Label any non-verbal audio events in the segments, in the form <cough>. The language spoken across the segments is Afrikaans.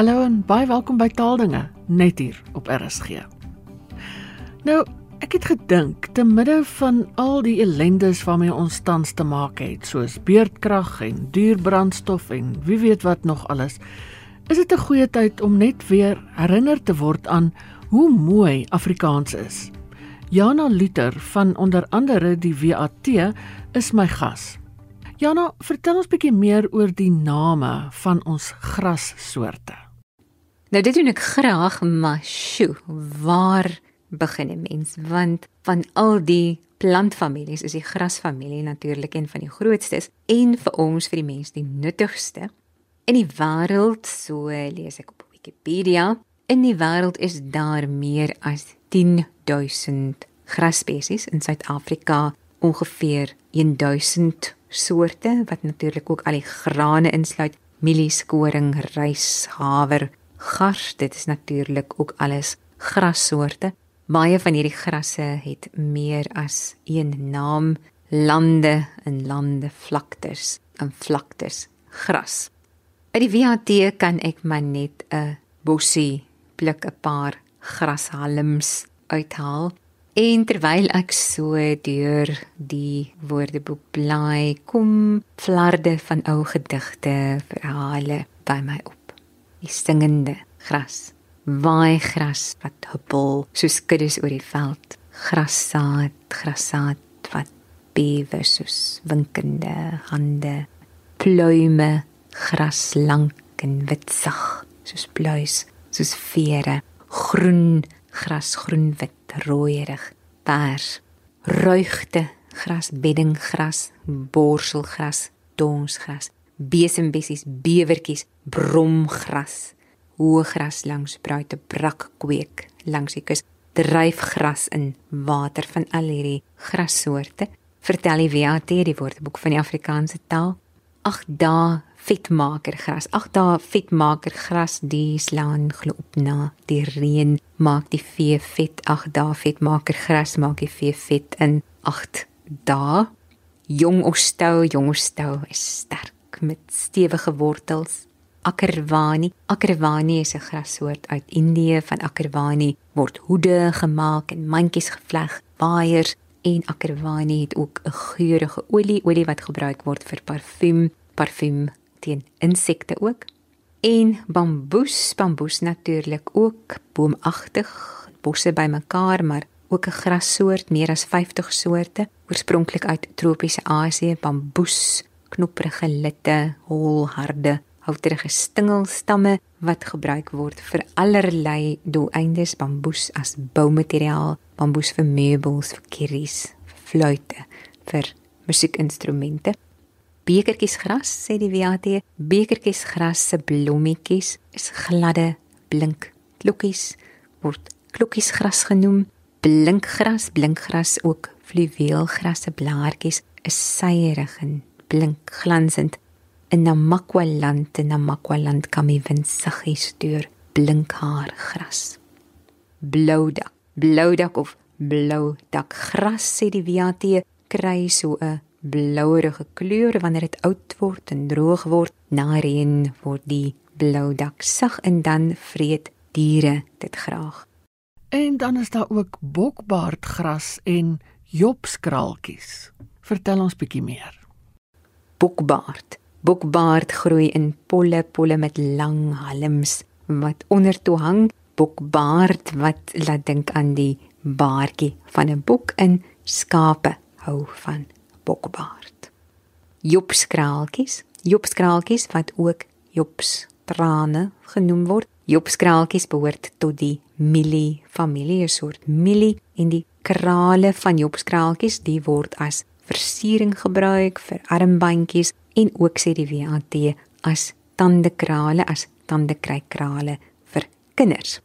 Hallo en baie welkom by Taaldinge net hier op RSG. Nou, ek het gedink te midde van al die ellendes waarmee ons tans te maak het, soos beerdkrag en duur brandstof en wie weet wat nog alles, is dit 'n goeie tyd om net weer herinner te word aan hoe mooi Afrikaans is. Jana Luther van onder andere die WAT is my gas. Jana, vertel ons bietjie meer oor die name van ons grassoorte. Nou dit doen ek graag, maar sjoe, waar begin 'n mens? Want van al die plantfamilies is die grasfamilie natuurlik een van die grootstes en vir ons vir die mens die nuttigste in die wêreld, so lees ek op Wikipedia. In die wêreld is daar meer as 10000 grasspesies in Suid-Afrika, ongeveer 1000 soorte wat natuurlik ook al die grane insluit, mielies, koring, rys, haver, gars, dit is natuurlik ook alles grassoorte. Baie van hierdie grasse het meer as een naam, lande en lande vlaktes en vlaktes gras. By die WHT kan ek maar net 'n bossie pluk 'n paar grashalms uithaal. En terwyl ek so deur die woordeboek blaai, kom flarde van ou gedigte, verhale by my op die singende gras, waai gras wat huppel soos kuddes oor die veld, grassaad, grassaad wat bewe soos winkende hande, pluime gras lank en wit sag soos pluis, soos vere, groen gras, groen wit, rooierig, pers, ruigte gras, beddinggras, borselgras, donsgras besembessies, bewertjies, bromgras, hoëgras langs bruite brak kweek langs die kus, dryfgras in water van al hierdie grassoorte. Vertel die WAT die woordeboek van die Afrikaanse taal. Ag dae vetmaker gras. Ag dae vetmaker gras die slaan glo op na die reën maak die vee vet. Ag dae vetmaker gras maak die vee vet in 8 dae. Jong ostou, jong ostou is sterk met stewige wortels. Akerwani, akerwani is 'n grassoort uit Indië. Van akerwani word hoede gemaak en mandjies gevleg, waaiers en akerwani het ook 'n geurende olie, olie wat gebruik word vir parfuum, parfuum teen insekte ook. En bamboes, bamboes natuurlik ook boomagtig, bosse bymekaar, maar ook 'n grassoort, meer as 50 soorte, oorspronklik uit tropiese Asië, bamboes knopprige litte, hol, harde, houterige stingelstamme wat gebruik word vir allerlei doeleindes, bamboes as boumateriaal, bamboes vir meubels, vir kerries, vir fluitte, vir musiekinstrumente. Bekertjies gras, sê die WAT, bekertjies gras se blommetjies is gladde, blink klokkies word klokkies gras genoem. Blinkgras, blinkgras ook fluweelgrasse blaartjies is suierig en blink glansend in Namakwa land en Namakwa land kan my wind saggies deur blink haar gras. Blou dak blou dak of blou dak gras sê die WAT kry so 'n blouerige kleur. Wanneer dit oud word en droog word na reën word die blou dak sag en dan vreet diere dit graag. En dan is daar ook bokbaardgras en jopskraaltjies. Vertel ons bietjie meer. Bokbaard. Bokbaard groei in polle polle met lang halms wat onder toe hang. Bokbaard wat laat dink aan die baardjie van 'n bok in skape hou van bokbaard. Jopskraaltjies, jopskraaltjies wat ook jopstrane genoem word. Jopskraaltjies behoort tot die mielie familie, 'n soort mielie en die krale van jopskraaltjies, die word as versiering gebruik vir armbandjies en ook sê die WAT as tandekrale as tandekrykrale vir kinders.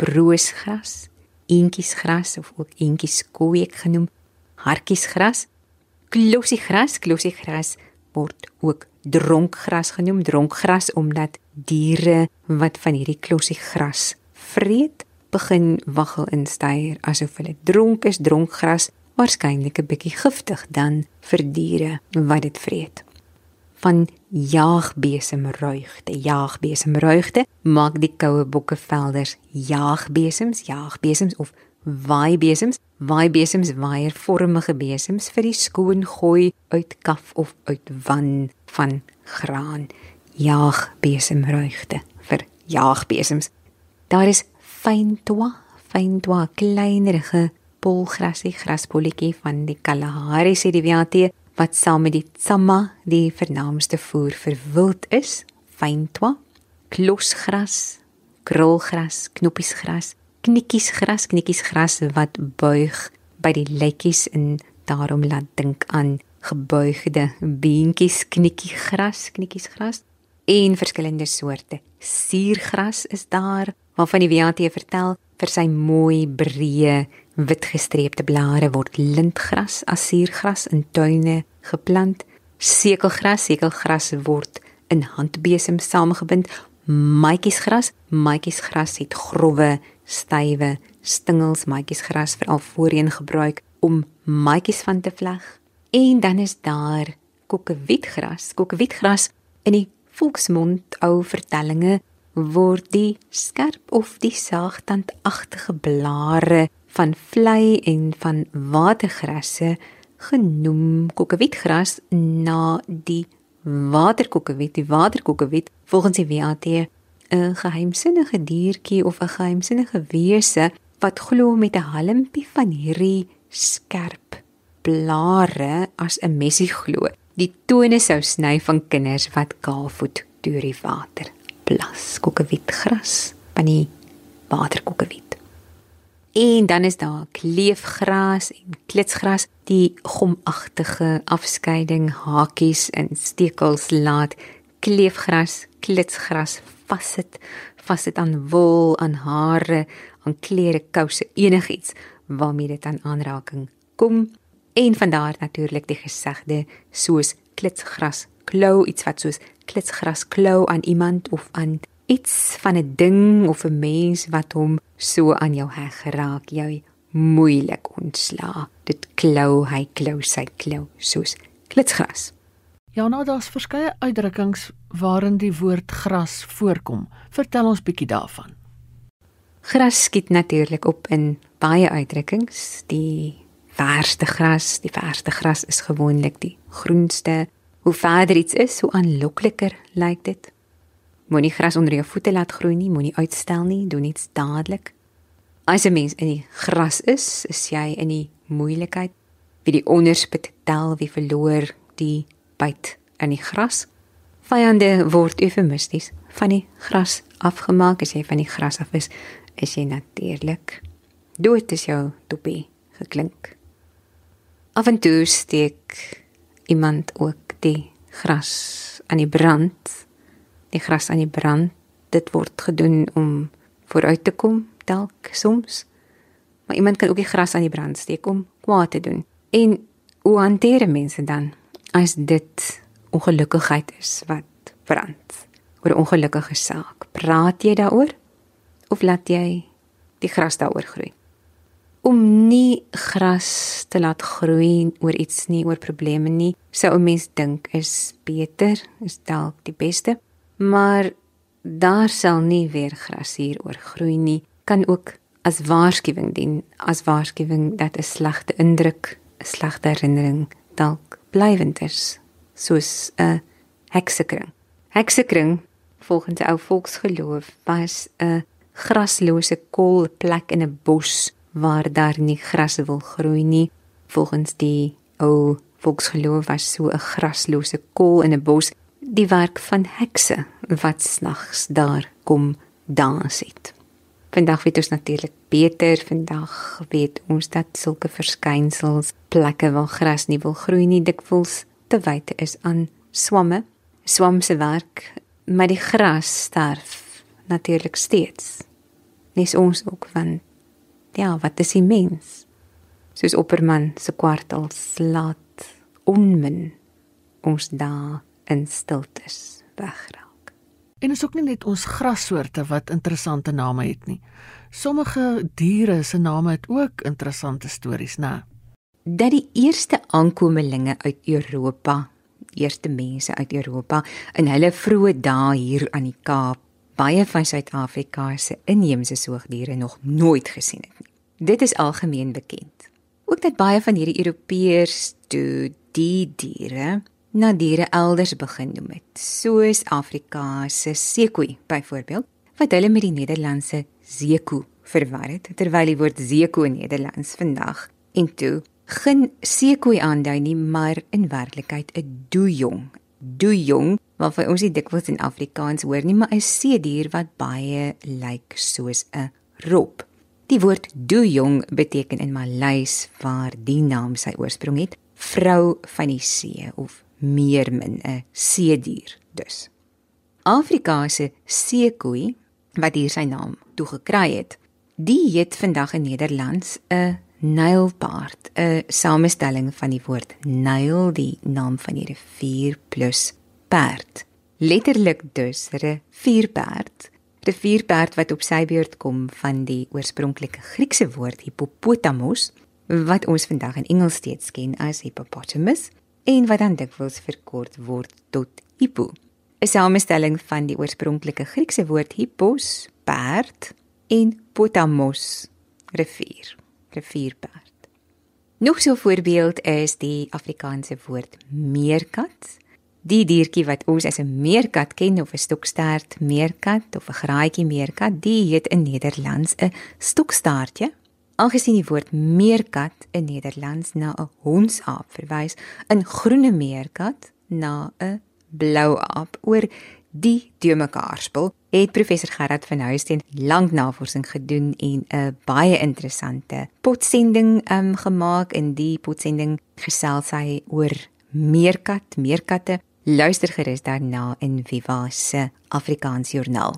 Broosgras, eentjiesgras of ook eentjieskooiek genoem, hartjiesgras, klossiegras, klossiegras word ook dronkgras genoem, dronkgras omdat diere wat van hierdie klossiegras vreet begin waggel en styer asof hulle dronk is, dronkgras waarskynlik 'n bietjie giftig dan vir diere wat dit vreet. van jaagbesemruigte. Jaagbesemruigte maak die koue bokkevelders jaagbesems, jaagbesems of waaibesems. Waaibesems waaiervormige besems vir die skoon gooi uit kaf of uit wan van graan. Jaagbesemruigte vir jaagbesems. Daar is fyntoa, fyntoa kleinerige polgrasie graspolletjie van die Kalahari die WAT saam met die tsamma die vernaamste voer vir wild is, fyntwa, klosgras, krulgras, knoppiesgras, knikkiesgras, knikkiesgras wat buig by die lekkies en daarom laat dink aan gebuigde beentjies, knikkiegras, knikkiesgras en verskillende soorte. Suurgras is daar waarvan die WAT vertel vir sy mooi breë wit gestreepte blare word lintgras as suurgras in tuine geplant. Sekelgras, sekelgras word in handbesem saamgebind. Maatjiesgras, maatjiesgras het grouwe, stywe stingels. Maatjiesgras veral voorheen gebruik om maatjies van te vleg. En dan is daar kokkewietgras. Kokkewietgras in die volksmond ou vertellinge word die skerp of die saagtandagtige blare van vlei en van watergrasse genoem kokkewietgras na die waterkokkewiet, die waterkokkewiet volgens die WAT 'n geheimsinnige diertjie of 'n geheimsinnige wese wat glo met 'n halmpie van hierdie skerp blare as 'n messie glo. Die tone sou sny van kinders wat kaalvoet deur die water plas. Kokkewietgras van die waterkokkewiet. En dan is daar kleefgras en klitsgras, die gomagtige afskeiding hakies en stekels laat kleefgras, klitsgras vassit, vassit aan wol, aan hare, aan klere, kouse, enigiets waarmee dit aan aanraking kom. En van daar natuurlik die gesegde soos klitsgras klou iets wat soos klitsgras klou aan iemand of aan iets van 'n ding of 'n mens wat hom so aan jou heg geraak, jy moeilik ontsla. Dit klou, hy klou sy klou soos klitsgras. Ja, nou daar's verskeie uitdrukkings waarin die woord gras voorkom. Vertel ons bietjie daarvan. Gras skiet natuurlik op in baie uitdrukkings. Die verste gras, die verste gras is gewoonlik die groenste. Hoe verder iets is, hoe aanlokliker lyk dit. Moenie gras onder jou voete laat groei nie, moenie uitstel nie, doen iets dadelik. As 'n mens in die gras is, is jy in die moeilikheid. Wie die onderspit tel, wie verloor die byt in die gras. Vyande word eufemisties van die gras afgemaak as jy van die gras af is, is jy natuurlik dood is jou topie geklink. Af en toe steek iemand ook die gras aan die brand die gras aan die brand. Dit word gedoen om vooruit te kom dalk soms. Maar iemand kan ook die gras aan die brand steek om kwaad te doen. En hoe hanteer mense dan as dit ongelukkigheid is wat brand? Oor 'n ongelukkige saak. Praat jy daaroor of laat jy die gras daaroor groei? Om nie gras te laat groei oor iets nie, oor probleme nie, sou 'n mens dink is beter, is dalk die beste maar daar sal nie weer gras hier oor groei nie. Kan ook as waarskuwing dien as waarskuwing dat 'n slegte indruk 'n slegte herinnering dalk blywend is soos 'n heksekring. Heksekring volgens ou volksgeloof was 'n graslose kol plek in 'n bos waar daar nie gras wil groei nie. Volgens die ou volksgeloof was so 'n graslose kol in 'n bos die werk van hekse wat snags daar kom dans het. Vandag weet ons natuurlik beter, vandag weet ons dat sulke verskynsels, plekke waar gras nie wil groei nie, dikwels te wyte is aan swamme, swamse werk, maar die gras sterf natuurlik steeds. Nes ons ook van ja, wat is die mens? Soos Opperman se kwartels laat onmin ons daar in stiltes wegraak. En is ook nie net ons grassoorte wat interessante name het nie. Sommige diere se name het ook interessante stories, né? Dat die eerste aankomelinge uit Europa eerste mense uit Europa in hulle vroeë dae hier aan die Kaap baie van Suid-Afrika se inheemse soogdiere nog nooit gesien het nie. Dit is algemeen bekend. Ook dat baie van hierdie Europeërs toe die diere na diere elders begin noem het, soos Afrika se sekoe byvoorbeeld, wat hulle met die Nederlandse zeekoe verwar het, terwyl die woord zeekoe in Nederlands vandag en toe geen sekoe aandui nie, maar in werklikheid 'n doejong. Doejong, wat vir ons dikwels in Afrikaans hoor nie, maar 'n seedier wat baie lyk soos 'n rop. Die woord doejong beteken in Maleis waar die naam sy oorsprong het, vrou van die see of meermin 'n seedier dus. Afrika se seekoei wat hier sy naam toe gekry het, die het vandag in Nederlands 'n Nylpaard, 'n samestelling van die woord Nyl, die naam van die rivier plus perd. Letterlik dus rivierperd. Rivierperd wat op sy beurt kom van die oorspronklike Griekse woord hippopotamos wat ons vandag in Engels steeds ken as hippopotamus en wat dan dikwels verkort word tot hippo. 'n Samestelling van die oorspronklike Griekse woord hippos, perd en potamos, rivier, rivierperd. Nog so 'n voorbeeld is die Afrikaanse woord meerkat. Die diertjie wat ons as 'n meerkat ken of 'n stokstert meerkat of 'n graaitjie meerkat, die heet in Nederlands 'n stokstaartjie Aangesien die woord meerkat in Nederlands na 'n honsaap verwys, in groene meerkat na 'n blou aap oor die te mekaar spel, het professor Gerard van Huisteen lank navorsing gedoen en 'n baie interessante potsending um, gemaak in die potsending gesels hy oor meerkat, meerkatte. Luister gerus daarna in Viva se Afrikaans joernaal.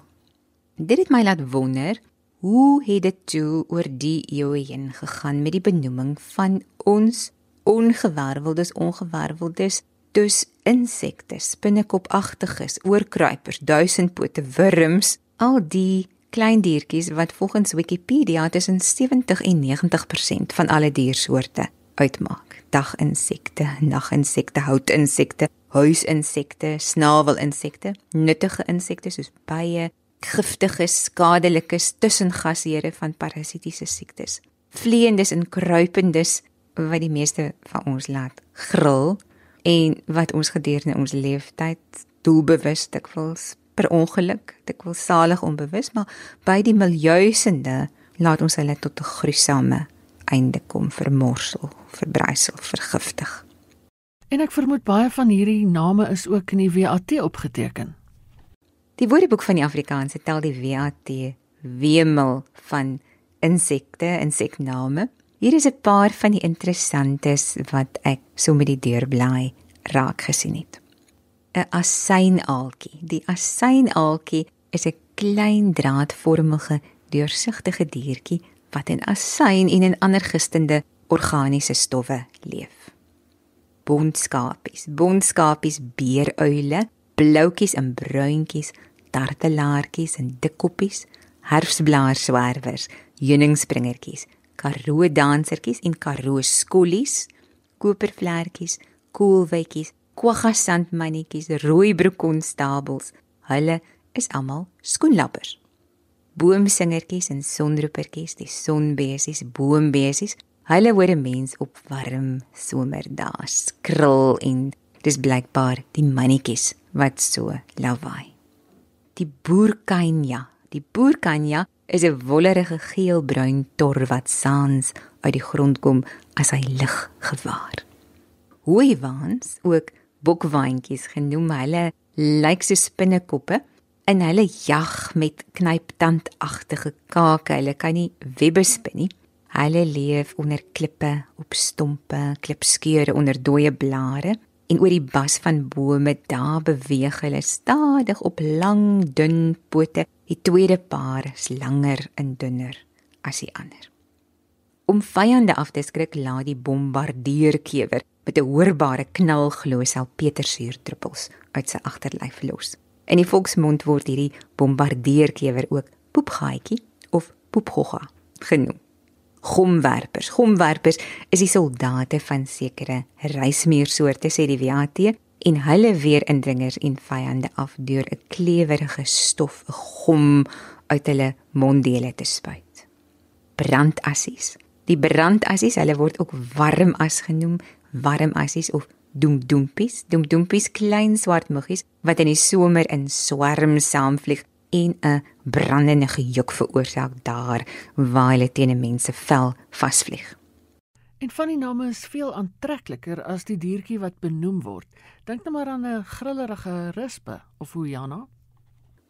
Dit het my laat wonder Hoe het dit toe oor die eeue heen gegaan met die benoeming van ons ongewerveldes ongewerveldes dus insekte, spinnekopagtiges, oorkruipers, duisendpote, wurms, al die klein diertjies wat volgens Wikipedia tussen 70 en 90% van alle diersoorte uitmaak. Daginsekte, naginsekte, houtinsekte, huisinsekte, snawelinsekte, nuttige insekte soos bye, giftige, skadelike tussengasheure van parasitiese siektes. Vleiendes en kruipendes wat die meeste van ons laat gril en wat ons gedurende ons lewenstyd doelbewus dikwels per ongeluk, dikwels salig onbewus, maar by die miljousende laat ons hulle tot 'n gruisame einde kom vermorsel, verbrysel, vergiftig. En ek vermoed baie van hierdie name is ook in die WAT opgeteken. Die Woordeboek van die Afrikaanse tel die WAT wemel van insekte, insekname. Hier is 'n paar van die interessantes wat ek so met die deurblaai raak gesien het. 'n Asynaaltjie. Die asynaaltjie is 'n klein draadvormige, deursigtige diertjie wat in asyn en in ander gistende organiese stowwe leef. Bontskapies, bontskapies beeruile, bloukies en bruintjies tartelaartjies en dikkoppies, herfsblaarswerwers, heuningspringertjies, karoo dansertjies en karoo skollies, kopervlekkies, koelwytjies, kwaggasandmannetjies, rooibroekkonstabels. Hulle is almal skoenlappers. Boomsingertjies en sonroepertjies, die sonbesies, boombesies. Hulle hoor 'n mens op warm somerdae skril en dis blykbaar die mannetjies wat so lawaai die boerkanja. Die boerkanja is 'n wollerige geelbruin tor wat saans uit die grond kom as hy lig gewaar. Hooiwaans, ook bokwaantjies genoem, hulle lyk so spinnekoppe en hulle jag met knyptandagtige kake. Hulle kan nie webbe spin nie. Hulle leef onder klippe, op stompe, klipskeure onder dooie blare en oor die bas van bome daar beweeg hulle stadig op lang dun pote. Die tweede paar is langer en dunner as die ander. Om vyande af te skrik, laat die bombardierkewer met 'n hoorbare knal glo salpetersuurdruppels uit sy agterlyf los. In die volksmond word hierdie bombardierkewer ook poepgaatjie of poepgogga genoem gomwerpers. Gomwerpers is die soldate van sekere reismeersoorte sê die WAT en hulle weer indringers en vyande af deur 'n klewerige stof, 'n gom uit hulle monddele te spuit. Brandassies. Die brandassies, hulle word ook warmas genoem, warmassies of doemdoempies, doemdoempies klein swart muggies wat in die somer in swerms saamvlieg en 'n brandende gejuk veroorsaak daar waar hulle teen 'n mens se vel vasvlieg. En van die name is veel aantrekliker as die diertjie wat benoem word. Dink net maar aan 'n grillerige rispe of hoe Jana.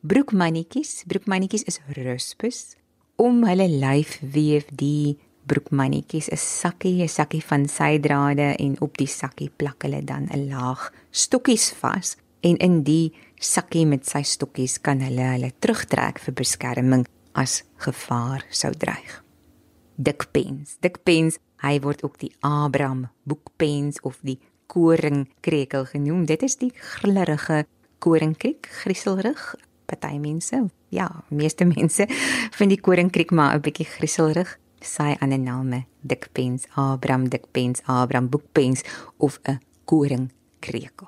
Broekmannetjies, broekmannetjies is rispes. Om hulle lyf weef die broekmannetjies 'n sakkie, 'n sakkie van sydrade en op die sakkie plak hulle dan 'n laag stokkies vas en in die sakkie met sy stokkies kan hulle hulle terugtrek vir beskerming as gevaar sou dreig. Dikpens, dikpens Hy word ook die Abraham boekpens of die koringkrekel genoem. Dit is die grillerige koringkreek, grieselrig. Party mense, ja, meeste mense <laughs> vind die koringkreek maar 'n bietjie grieselrig. Sy ander name, dikpens, Abraham dikpens, Abraham boekpens of 'n koringkrekel.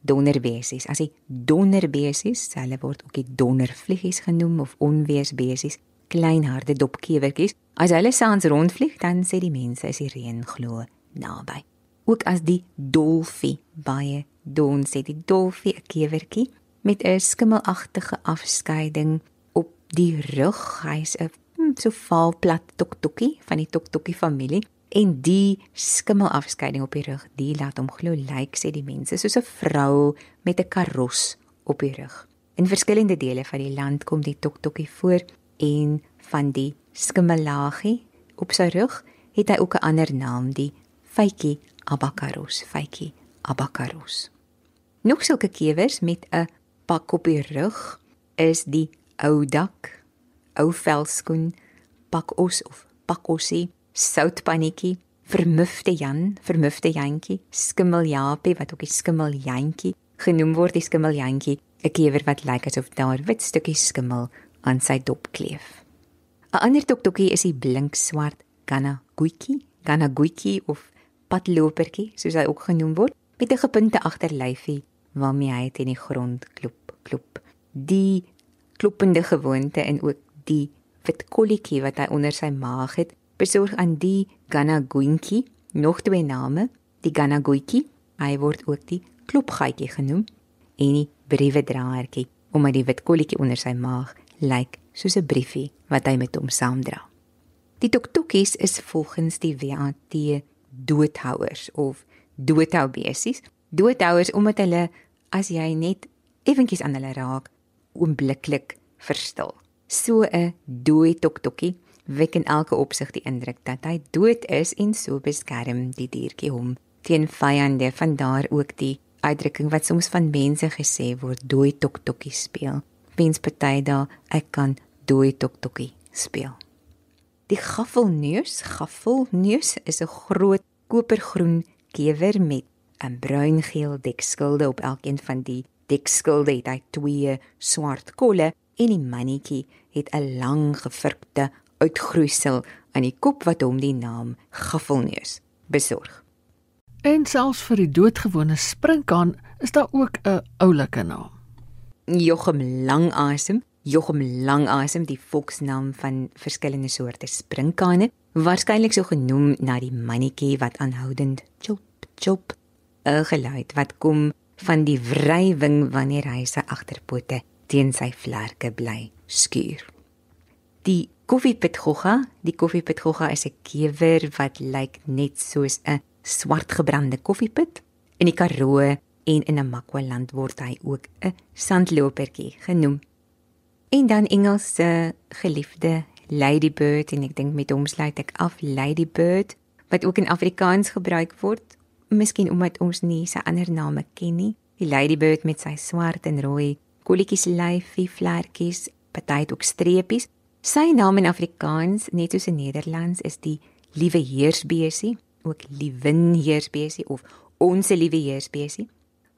Donderbesies, as jy donderbesies, hulle word ook die dondervliegies genoem of onweersbesies klein harde dopkewertjies. As hulle saans rondvlieg, dan sê die mense is die reën glo naby. Ook as die dolfie baie don sê die dolfie 'n kewertjie met 'n skimmelagtige afskeiding op die rug. Hy's 'n hm, so vaal plat toktokie van die toktokkie familie en die skimmelafskeiding op die rug, die laat hom glo lyk like, sê die mense soos 'n vrou met 'n karos op die rug. In verskillende dele van die land kom die toktokkie voor en van die skimmelagie op sy rug het hy ook 'n ander naam, die Faitjie Abakaros, Faitjie Abakaros. Nog sulke kewers met 'n pak op die rug is die ou dak, ou velskoen, pakos of pakossie, soutpannetjie, vermufte Jan, vermufte Jantjie, skimmeljapie wat ook die skimmeljantjie genoem word, die skimmeljantjie, 'n kewer wat lyk asof daar wit stukkies skimmel aan sy dop kleef. 'n Ander toktokkie is die blink swart Ganaguiki, Ganaguiki of padlopertjie, soos hy ook genoem word, met 'n gepunte agterlyfie waarmee hy teen die grond klop, klop. Die kloppende gewoonte en ook die wit kolletjie wat hy onder sy maag het, besorg aan die Ganaguinki nog twee name, die Ganaguiki, hy word ook die klopgaatjie genoem en die briewe draertjie omdat die wit kolletjie onder sy maag lyk soos 'n briefie wat hy met hom saamdra. Die toktokies is volgens die WAT doodhouers of doodhoubesies. Doodhouers omdat hulle as jy net effentjies aan hulle raak, oombliklik verstil. So 'n dooi toktokie wek in elke opsig die indruk dat hy dood is en so beskerm die diertjie hom teen vyande. Van daar ook die uitdrukking wat soms van mense gesê word, dooi toktokie speel wens party daar ek kan dooi toktokkie speel. Die gaffelneus, gaffelneus is 'n groot kopergroen kewer met 'n bruingeel dekskilde op elkeen van die dekskilde het hy twee swart kolle en die mannetjie het 'n lang gevrukte uitgroeisel aan die kop wat hom die naam gaffelneus besorg. En selfs vir die doodgewone sprinkaan is daar ook 'n oulike naam. Jochem Langasem, Jochem Langasem, die volksnaam van verskillende soorte sprinkane, waarskynlik so genoem na die mannetjie wat aanhoudend chop chop 'n geluid wat kom van die wrywing wanneer hy sy agterpote teen sy vlerke bly skuur. Die koffiepitgogga, die koffiepitgogga is 'n kewer wat lyk net soos 'n swart gebrande koffiepit. In die Karoo en in 'n Makwaland word hy ook 'n sandlopertjie genoem. En dan Engels se geliefde ladybird en ek dink met hom sluit ek af ladybird wat ook in Afrikaans gebruik word, miskien omdat ons nie sy ander name ken nie. Die ladybird met sy swart en rooi kolletjies lyfie, vlekkies, party ook streepies. Sy naam in Afrikaans, net soos in Nederlands, is die liewe heersbesie, ook liewin heersbesie of ons liewe heersbesie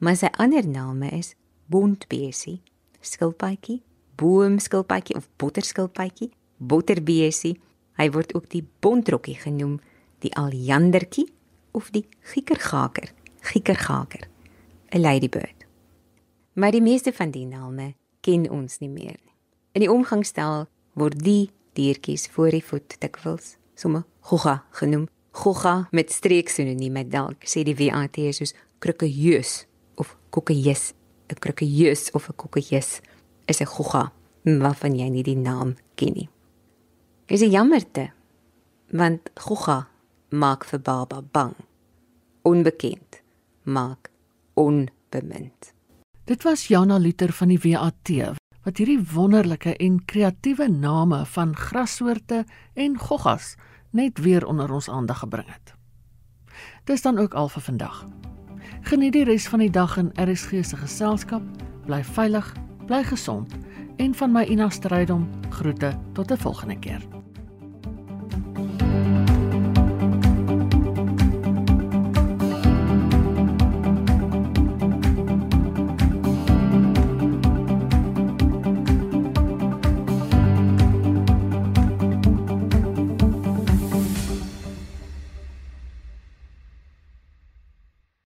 maar sy ander name is bontbesie, skilpaatjie, boomskilpaatjie of botterskilpaatjie, botterbesie. Hy word ook die bontrokkie genoem, die aljandertjie of die giekergaker, giekergaker. 'n ladybird. Maar die meeste van die name ken ons nie meer nie. In die omgangstaal word die diertjies voor die voet dikwels somme gogga genoem. Gogga met streeksinonieme dalk sê die WAT soos krukkejeus of kokkejes. 'n Krukkejeus of 'n kokkejes is 'n gogga waarvan jy nie die naam ken nie. Is 'n jammerte want gogga maak vir baba bang. Onbekend maak onbemind. Dit was Jana Luther van die WAT wat hierdie wonderlike en kreatiewe name van grassoorte en goggas net weer onder ons aandag gebring het. Dis dan ook al vir vandag. Geniet die res van die dag in RSG se geselskap. Bly veilig, bly gesond en van my Ina Strydom groete tot 'n volgende keer.